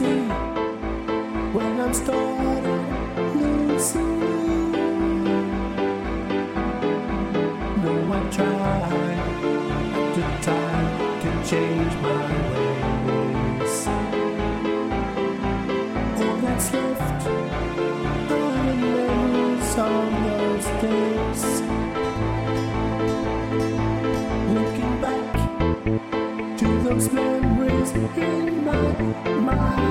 when I'm starting losing No, I try to time to change my ways. All that's left are the memories of those days. Looking back to those memories in my mind.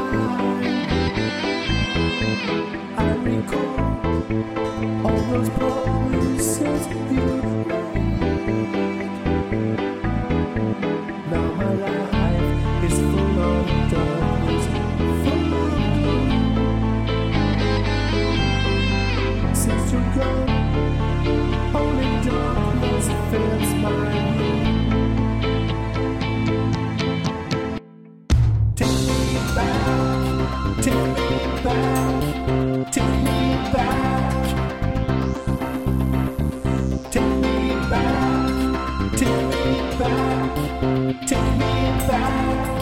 back, take me back.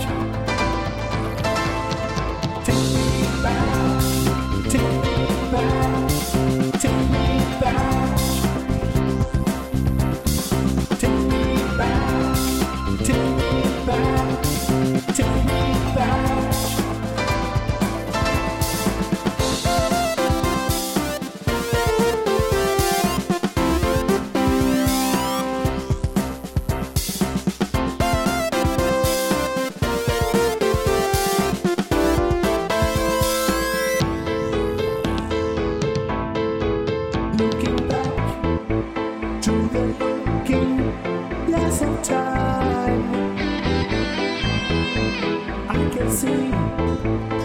see.